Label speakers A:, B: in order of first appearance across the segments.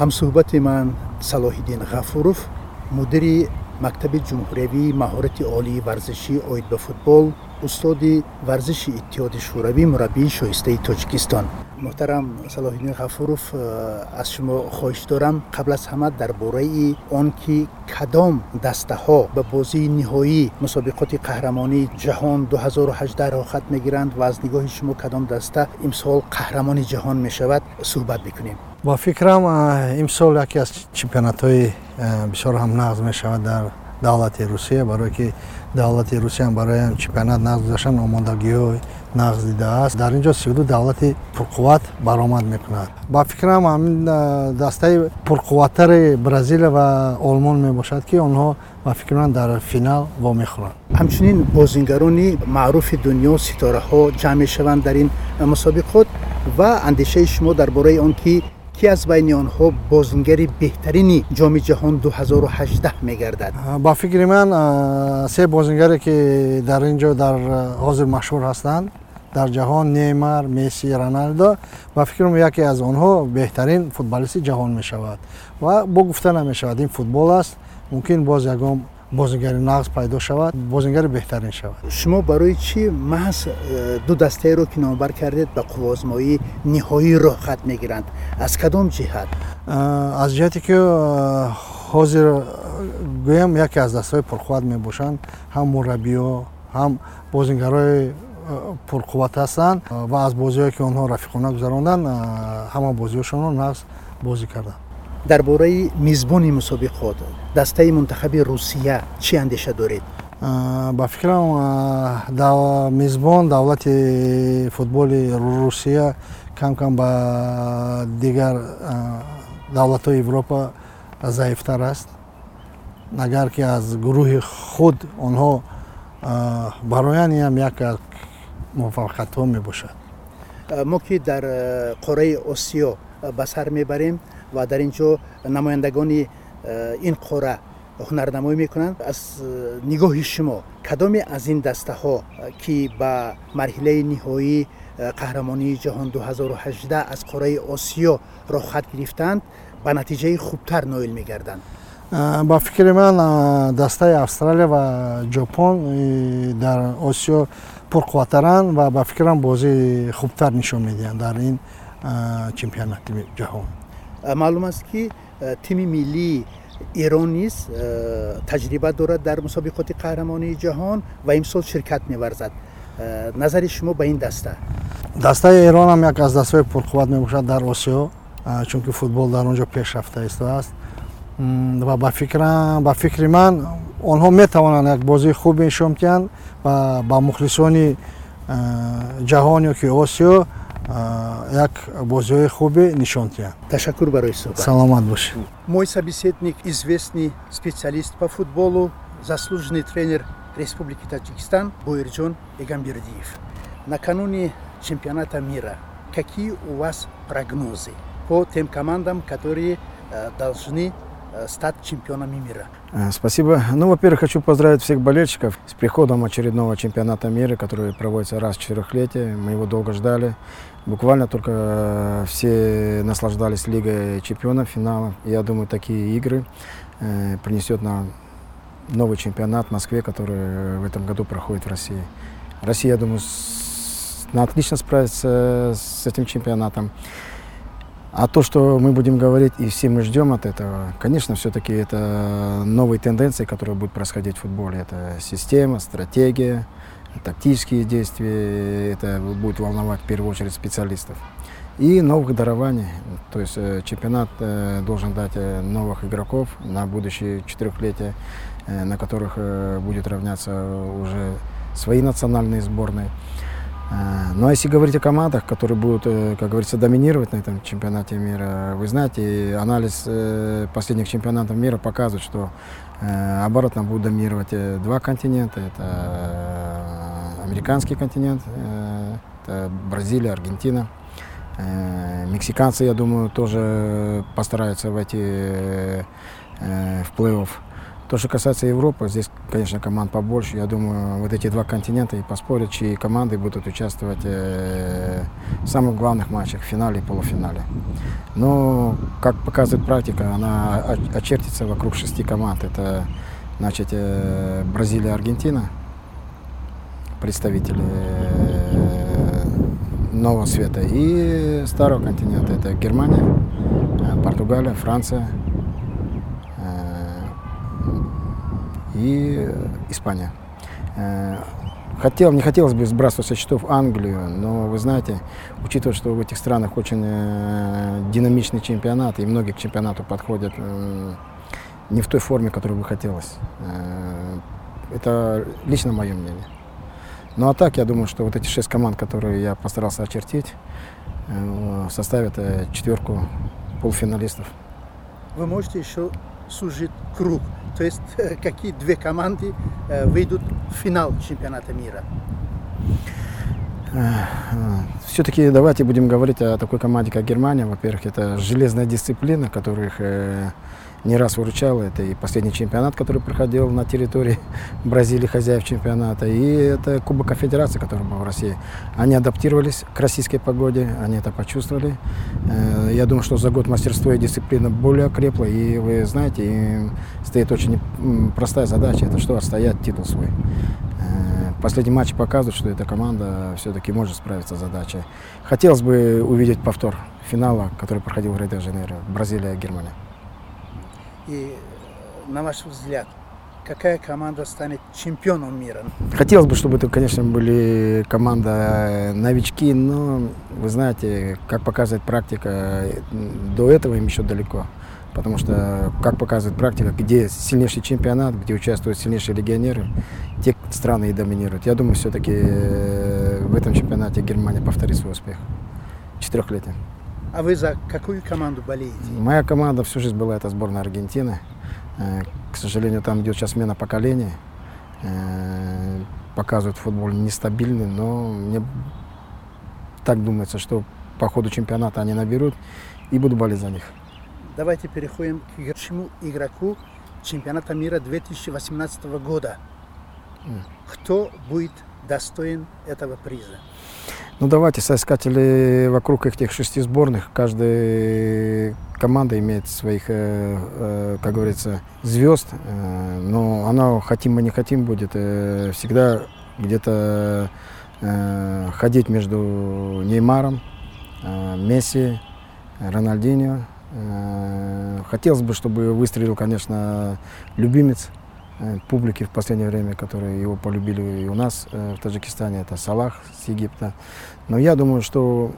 A: ҳамсӯҳбати ман салоҳиддин ғафуров мудири мактаби ҷумҳуриявии маҳорати олии варзишӣ оид ба футбол устоди варзиши иттиҳоди шӯравӣ мураббии шоистаи тоҷикистон. Муҳтарам салоҳиддин ғафуров аз шумо хоҳиш дорам. Қабл аз ҳама дар бораи он ки кадом дастаҳо ба бозии ниҳоии мусобиқоти қаҳрамонии ҷаҳон 2018 роҳат мегиранд ва аз нигоҳи шумо кадом даста имсол қаҳрамони ҷаҳон мешавад суҳбат бикунем
B: ба фикрам имсол яке аз чемпионатҳои бисёр ҳам нағз мешавад дар давлати русия барое ки давлати русия барои чемпионат нағз гузаштан омодагиҳои нағз дидааст дар ин ҷо сиду давлати пурқувват баромад мекунад. Ба фикрам ҳамин дастаи пурқувваттари бразилия ва олмон мебошад ки онҳо ба фикр ман дар финал вомехӯранд.
A: Ҳамчунин бозингарони маъруфи дунё ситораҳо ҷамъ мешаванд дар ин мусобиқот ва андешаи шумо дар бораи он ки که از بین آنها بازنگری بهترین جام جهان 2018 میگردد
B: با فکر من سه بازنگری که در اینجا در حاضر مشهور هستند در جهان نیمار میسی، رونالدو با فکر یکی از آنها بهترین فوتبالیست جهان می شود و با گفته نمی شود این فوتبال است ممکن بازیگم. Бозингари нағз пайдо шавад бозингари беҳтарин шавад.
A: Шумо барои чӣ маҳз э, ду дастаеро ки номбар кардед ба қуввозмоии ниҳоиро хат мегиранд? Аз кадом ҷиҳат?
B: Аз ҷиҳате ки ҳозир гӯям яке аз дастаҳои пурқувват мебошанд ҳам мураббиҳо ҳам бозингарои пурқувват ҳастанд ва аз бозиҳое ки онҳо рафиқона гузаронданд ҳама бозиҳошонро нағз бозӣ карданд
A: дар бораи мизбони мусобиқот. Дастаи мунтахаби русия чӣ андеша доред?
B: Ба фикрам мизбон давлати футболи русия камкам ба дигар давлатҳои европа заифтар аст. Агар ки аз гурӯҳи худ онҳо бароянд инам як муваффақиятҳо мебошад.
A: Мо ки дар қораи осиё ба сар мебарем و در اینجا نمایندگان این قره هنرنمایی می‌کنند. از نگاه شما کدام از این دسته ها که به مرحله نهایی قهرمانی جهان 2018 از قاره آسیا را خط گرفتند به نتیجه خوبتر نایل میگردند؟ با
B: فکر من دسته استرالیا و ژاپن در آسیا پرقواترن و با فکرم بازی خوبتر نشون میدین در این چمپیونات جهان. معلوم
A: است که تیم ملی ایران نیز تجربه دارد در مسابقات قهرمانی جهان و امسال شرکت می‌ورزد نظر شما به این دسته دسته
B: ایران هم یک از دسته پرقوت می‌باشد در آسیا چون که فوتبال در اونجا پیشرفته است است و با فکرم با فکر من آنها می توانند یک بازی خوب نشون و با مخلصان جهان یا که آسیا як бозиҳои хубе нишон диҳанд
A: ташаккур барои суҳбат
B: саломат бошед
A: мой собеседник известный специалист по футболу заслуженный тренер республики таҷикистан боирҷон эгамбердиев накануни чемпионата мира. Какие у вас прогнозы по тем командам которые э, должны стать чемпионами мира.
C: Э, спасибо. Ну, во-первых, хочу поздравить всех болельщиков с приходом очередного чемпионата мира, который проводится раз в четырехлетие. Мы его долго ждали. Буквально только э, все наслаждались Лигой чемпионов, финалом. Я думаю, такие игры принесет нам новый чемпионат в Москве, который в этом году проходит в России. Россия, я думаю, отлично справится с этим чемпионатом. А то, что мы будем говорить и все мы ждем от этого, конечно, все-таки это новые тенденции, которые будут происходить в футболе. Это система, стратегия, тактические действия. Это будет волновать в первую очередь специалистов. И новых дарований. То есть э, чемпионат э, должен дать э, новых игроков на будущее четырехлетие, на которых будет равняться уже свои национальные сборные. А, ну а если говорить о командах, которые будут, э, как говорится, доминировать на этом чемпионате мира, вы знаете, анализ э, последних чемпионатов мира показывает, что э, оборотно будут доминировать два континента. Это американский континент, это Бразилия, Аргентина. Мексиканцы, я думаю, тоже постараются войти в плей-офф. То, что касается Европы, здесь, конечно, команд побольше. Я думаю, вот эти два континента и поспорят, чьи команды будут участвовать э, в самых главных матчах, в финале и полуфинале. Но, как показывает практика, она очертится вокруг шести команд. Это, значит, э, Бразилия, Аргентина, представители э, нового света, и старого континента. Это Германия, Португалия, Франция, и Испания. Э, хотел, не хотелось бы сбрасывать со счетов Англию, но вы знаете, учитывая, что в этих странах очень э, динамичный чемпионат, и многие к чемпионату подходят э, не в той форме, которую бы хотелось. Это лично мое мнение. Ну а так, я думаю, что вот эти шесть команд, которые я постарался очертить, составят четверку полуфиналистов.
A: Вы можете еще сужить круг то есть какие две команды выйдут в финал чемпионата мира?
C: Все-таки давайте будем говорить о такой команде, как Германия. Во-первых, это железная дисциплина, которых не раз выручала. Это и последний чемпионат, который проходил на территории Бразилии, хозяев чемпионата, и это Кубок Конфедерации, который был в России. Они адаптировались к российской погоде, они это почувствовали. Э, я думаю, что за год мастерство и дисциплина более окрепло, и вы знаете, им стоит очень простая задача, это что, отстоять титул свой. Э, последний матч показывает, что эта команда все-таки может справиться с задачей. Хотелось бы увидеть повтор финала, который проходил в Рио-де-Жанейро, Бразилия-Германия.
A: И на ваш взгляд, какая команда станет чемпионом мира?
C: Хотелось бы, чтобы это, конечно, были команда э, новички, но вы знаете, как показывает практика, до этого им еще далеко. Потому что, как показывает практика, где сильнейший чемпионат, где участвуют сильнейшие легионеры, те страны и доминируют. Я думаю, все-таки э, в этом чемпионате Германия повторит свой успех. Четырехлетие.
A: А вы за какую команду болеете?
C: Моя команда всю жизнь была это сборная Аргентины. Э, к сожалению, там идет сейчас смена поколений. Э, показывают футбол нестабильный, но мне так думается, что по ходу чемпионата они наберут и буду болеть за них.
A: Давайте переходим к игрочему игроку чемпионата мира 2018 года. Кто будет достоин этого приза?
C: Ну давайте, соискатели вокруг этих шести сборных, каждая команда имеет своих, э, э, как говорится, звезд, э, но она, хотим мы не хотим, будет всегда где-то ходить между Неймаром, Месси, Рональдинho. Хотелось бы, чтобы выстрелил, конечно, любимец публики в последнее время, которые его полюбили и у нас э, в Таджикистане, это Салах с Египта. Но я думаю, что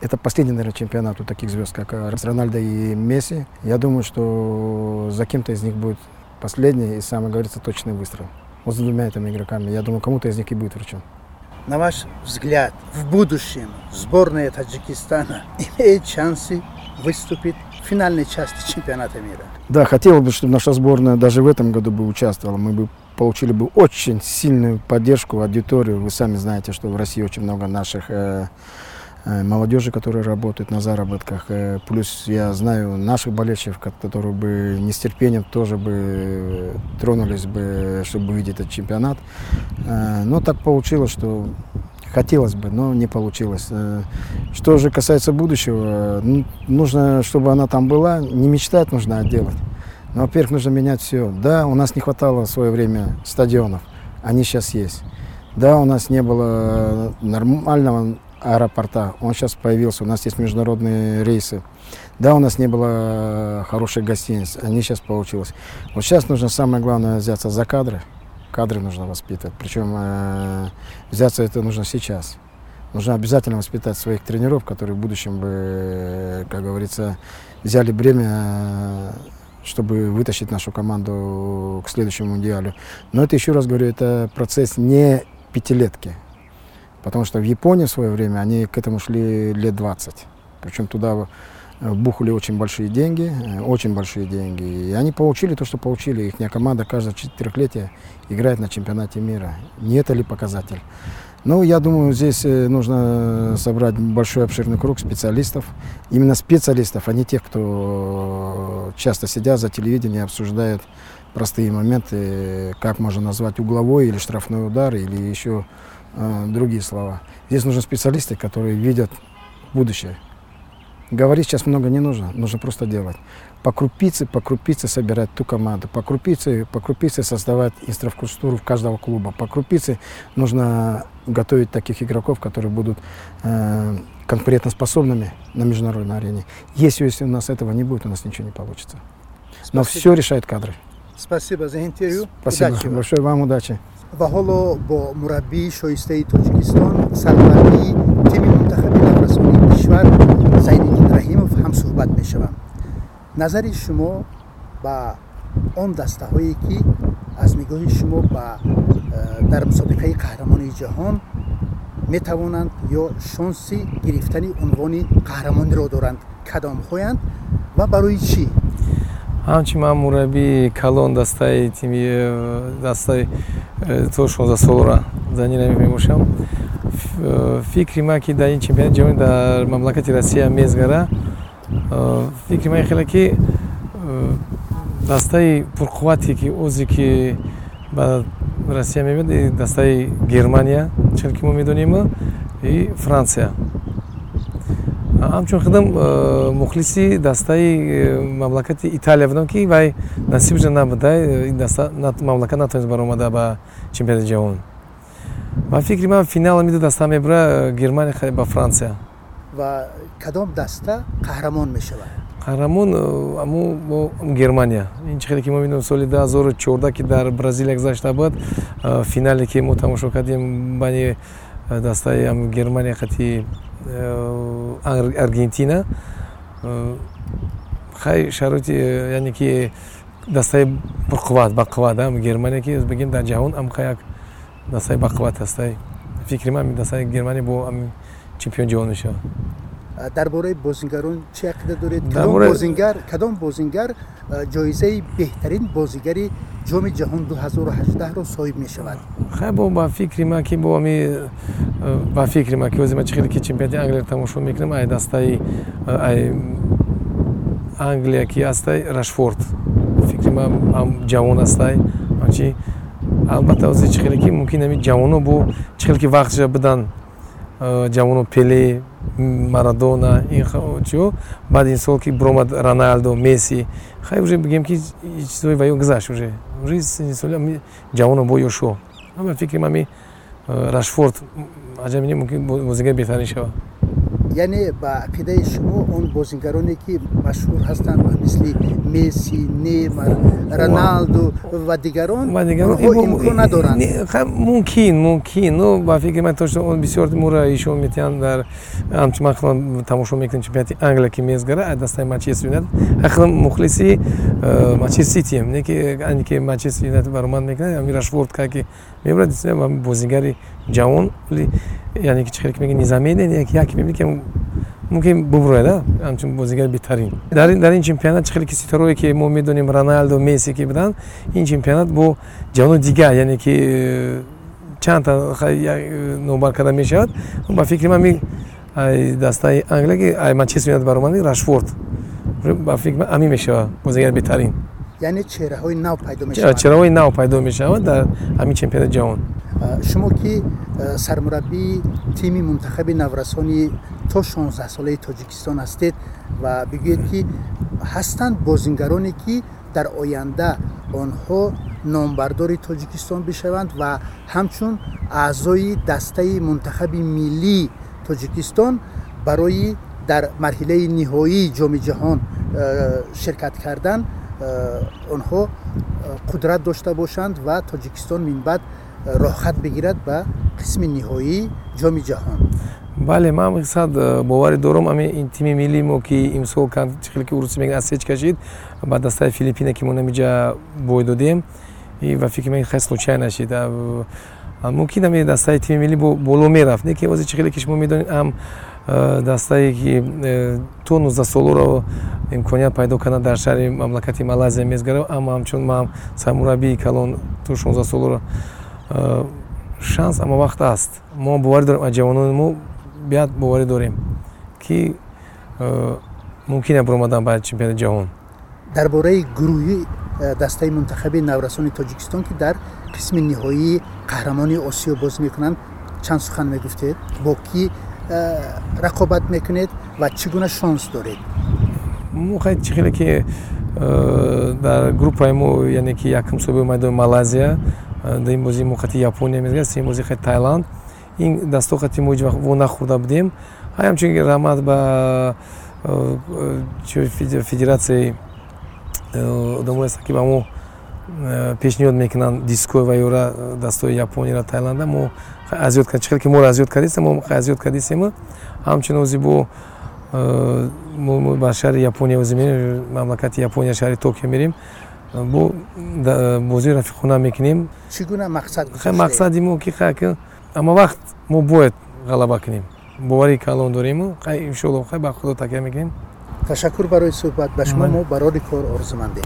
C: это последний, наверное, чемпионат у таких звезд, как э, Рональдо и Месси. Я думаю, что за кем-то из них будет последний и, самый, говорится, точный выстрел. Вот за двумя этими игроками. Я думаю, кому-то из них и будет вручен.
A: На ваш взгляд, в будущем сборная Таджикистана имеет шансы выступить финальной части чемпионата мира?
C: Да, хотелось бы, чтобы наша сборная даже в этом году бы участвовала. Мы бы получили бы очень сильную поддержку, аудиторию. Вы сами знаете, что в России очень много наших э, э, молодежи, которые работают на заработках. Э, плюс я знаю наших болельщиков, которые бы не с терпением тоже бы тронулись бы, чтобы увидеть этот чемпионат. Э, но так получилось, что Хотелось бы, но не получилось. Э, что же касается будущего, ну, нужно, чтобы она там была, не мечтать нужно, а делать. Но, во-первых, нужно менять все. Да, у нас не хватало в свое время стадионов, они сейчас есть. Да, у нас не было нормального аэропорта, он сейчас появился, у нас есть международные рейсы. Да, у нас не было хороших гостиниц, они сейчас получилось. Вот сейчас нужно самое главное взяться за кадры, кадры нужно воспитывать. Причем э, взяться это нужно сейчас. Нужно обязательно воспитать своих тренеров, которые в будущем бы, как говорится, взяли бремя, чтобы вытащить нашу команду к следующему мундиалю. Но это, еще раз говорю, это процесс не пятилетки. Потому что в Японии в свое время они к этому шли лет 20. Причем туда бухали очень большие деньги, э, очень большие деньги. И они получили то, что получили. Их команда каждое четырехлетие играет на чемпионате мира. Не это ли показатель? Ну, я думаю, здесь э, нужно собрать большой обширный круг специалистов. Именно специалистов, а не тех, кто часто сидят за телевидением и обсуждают простые моменты, как можно назвать угловой или штрафной удар, или еще э, другие слова. Здесь нужны специалисты, которые видят будущее. Говорить сейчас много не нужно, нужно просто делать. По крупице, по крупице собирать ту команду, по крупице, по крупице создавать инфраструктуру в каждого клуба, по крупице нужно готовить таких игроков, которые будут э, конкурентоспособными на международной арене. Если, если у нас этого не будет, у нас ничего не получится. Но все решает кадры.
A: Спасибо за интервью.
C: Спасибо большое вам, удачи.
A: Ва ҳоло бо мураббии шоистаи тоҷикистон сарварии тими мунтахаби наврасонии кишвар зайниддин раҳимов ҳамсӯҳбат мешавам. Назари шумо ба он дастаҳое ки аз нигоҳи шумо ба э, дар мусобиқаи қаҳрамонии ҷаҳон метавонанд ё шонси гирифтани унвони қаҳрамониро доранд кадомҳоянд ва барои чӣ?
D: Ҳамчи ман мураббии калон дастаи тими э, дастаи точно за солора за ни ми мушам. Фикрима ки да ин чемпионат ҷаҳонӣ дар мамлакати Россия мезгара. Фикрима хеле ки дастаи пурқуввате ки озе ки ба Россия мебинад дастаи Германия, чунки мо донима, и Франција. Ҳамчун худам э, мухлиси дастаи э, мамлакати италия будам ки вай насибша набуда э, мамлакат натавонист баромада ба чемпионати ҷаҳон ба фикри ман финала миду даста мебура германия ба франсия
A: ва кадом даста қаҳрамон мешавад?
D: Қаҳрамон амо германия. Ин чи хеле ки мо медонем соли 2014 ки дар бразилия гузашта буд финале ки мо тамошо кардем байни дастаи германия хати аргентина. Хай шароити яъне ки дастаи пурқувват бақувват германия ки бигем дар ҷаҳон амқа як дастаи бақувват ҳастай фикри ман дастаи германия бо чемпион ҷаҳон мешавад
A: дар бораи бозингарон чӣ ақида доред? Бозингар кадом бозингар ҷоизаи беҳтарин бозигари ҷоми ҷаҳон 2018ро соҳиб мешавад.
D: Хай бо ба фикри ман ки бо ами ба фикри ман ки ози ман чӣ хеле ки чемпионати англия тамошо мекунам ай дастаи ай англия ки ҳастай рашфорд. Фикри ман ҷавон ҳастай анчи албатта ози чӣ хеле ки мумкин ами ҷавоно бо чӣ хеле ки вақтша бидан ҷавоно пеле марадона чио баъди инсол ки буромад роналдо месси. Хай уже бигем ки чизои ваё гузашт уже. Уже инсоли ҷавоно бо ёшо. Ҳама фикрим ҳами э, рашфорд аҷабинем мумкин бозигари беҳтарин шавад
A: яъне ба ақидаи шумо он бозингароне ки машҳур ҳастанд мисли месси неймар роналду ва дигарон онҳо имкон надоранд.
D: Мумкин мумкин. Но ба фикри ман бисёр мура ишон метиҳанд дар ҳамчи ман худам тамошо мекунем чемпионати англия ки мезгара дастаи манчестер юнайтед. Худам мухлиси э, манчестер ситием не ки ане ки манчестер юнайтед баро ман мекунад ами рашфорд ка ки мебурад бозигари ҷавон яъне ки чихеле ки меги низамене яке мебини ки мумкин бубурад ҳамчун бозигари беҳтарин дар ин чемпионат чихеле ки ситорое ки мо медонем роналдо месси ки буданд ин чемпионат бо ҷавонои дигар яъне ки э, чандта номбар карда мешавад ба фикри ман дастаи англия ки манчестер юнайтед баромад рашфорд ба фикри ман амин мешавад бозигари беҳтарин
A: яъне чеҳраҳои нав пайдо мешавад
D: чеҳраҳои нав пайдо мешавад дар ҳамин чемпионати ҷаҳон
A: Шумо ки сармураббии тими мунтахаби наврасони то 16 солаи тоҷикистон ҳастед ва бигӯед ки ҳастанд бозингароне ки дар оянда онҳо номбардори тоҷикистон бишаванд ва ҳамчун аъзои дастаи мунтахаби миллии тоҷикистон барои дар марҳилаи ниҳоии ҷоми ҷаҳон ширкат кардан онҳо қудрат дошта бошанд ва тоҷикистон минбаъд роҳхат бигирад ба қисми ниҳоии ҷоми ҷаҳон.
D: Бале ман сад э, боварӣ дорам ами ин тими миллии мо ки имсол чихеле ки уруси мегӯяд аз сеч кашид ба дастаи филиппина ки мо намиҷа бой додем ва фикр мекунам хай случай нашид. Мумкин ами дастаи тими миллӣ боло мерафт. Не ки ози чихеле ки шумо медонед ам э, дастае ки э, то нуздаҳсолоро имконият пайдо кардан дар шаҳри мамлакати малайзия мезгарам ама ҳамчун ман сармураббии калон то шонздаҳсолоро шанс ама вақт аст. Мо боварӣ дорем аз ҷавонони мо бият боварӣ дорем ки мумкин е баромадан ба чемпионати ҷаҳон
A: дар бораи гурӯҳи дастаи мунтахаби наврасони тоҷикистон ки дар қисми ниҳоии қаҳрамони осиё боз мекунанд чанд сухан мегуфтед? Бо кӣ рақобат мекунед ва чӣ гуна шонс доред?
D: Мо хай чӣ хеле ки дар группаи мо яъне ки якум соби омайдои малайзия дар ин бозӣ мо хати япония мезгар сеюм бозӣ хати таиланд ин дасто хати мо ҳеҷ вақт во нахӯрда будем. Ҳай ҳамчун раҳмат ба федератсияи одамое ҳастанд ки ба мо пешниҳод мекунанд. Диско ва ёра дастои японияра таиланда мо азёд кардем чихеле ки моро азёд кардисем мо азёд кардисему ҳамчунин ози бо ба шаҳри япония ози мерем. Мамлакати япония шаҳри токио мерем бо бозии рафиқона мекунем.
A: Чӣ гуна мақсад
D: мақсади мо ки ҳама вақт мо бояд ғалаба кунем. Боварӣ калон дориму иншолло хай ба худо такя мекунем.
A: Ташаккур барои суҳбат ба шумо мо барори кор орзумандем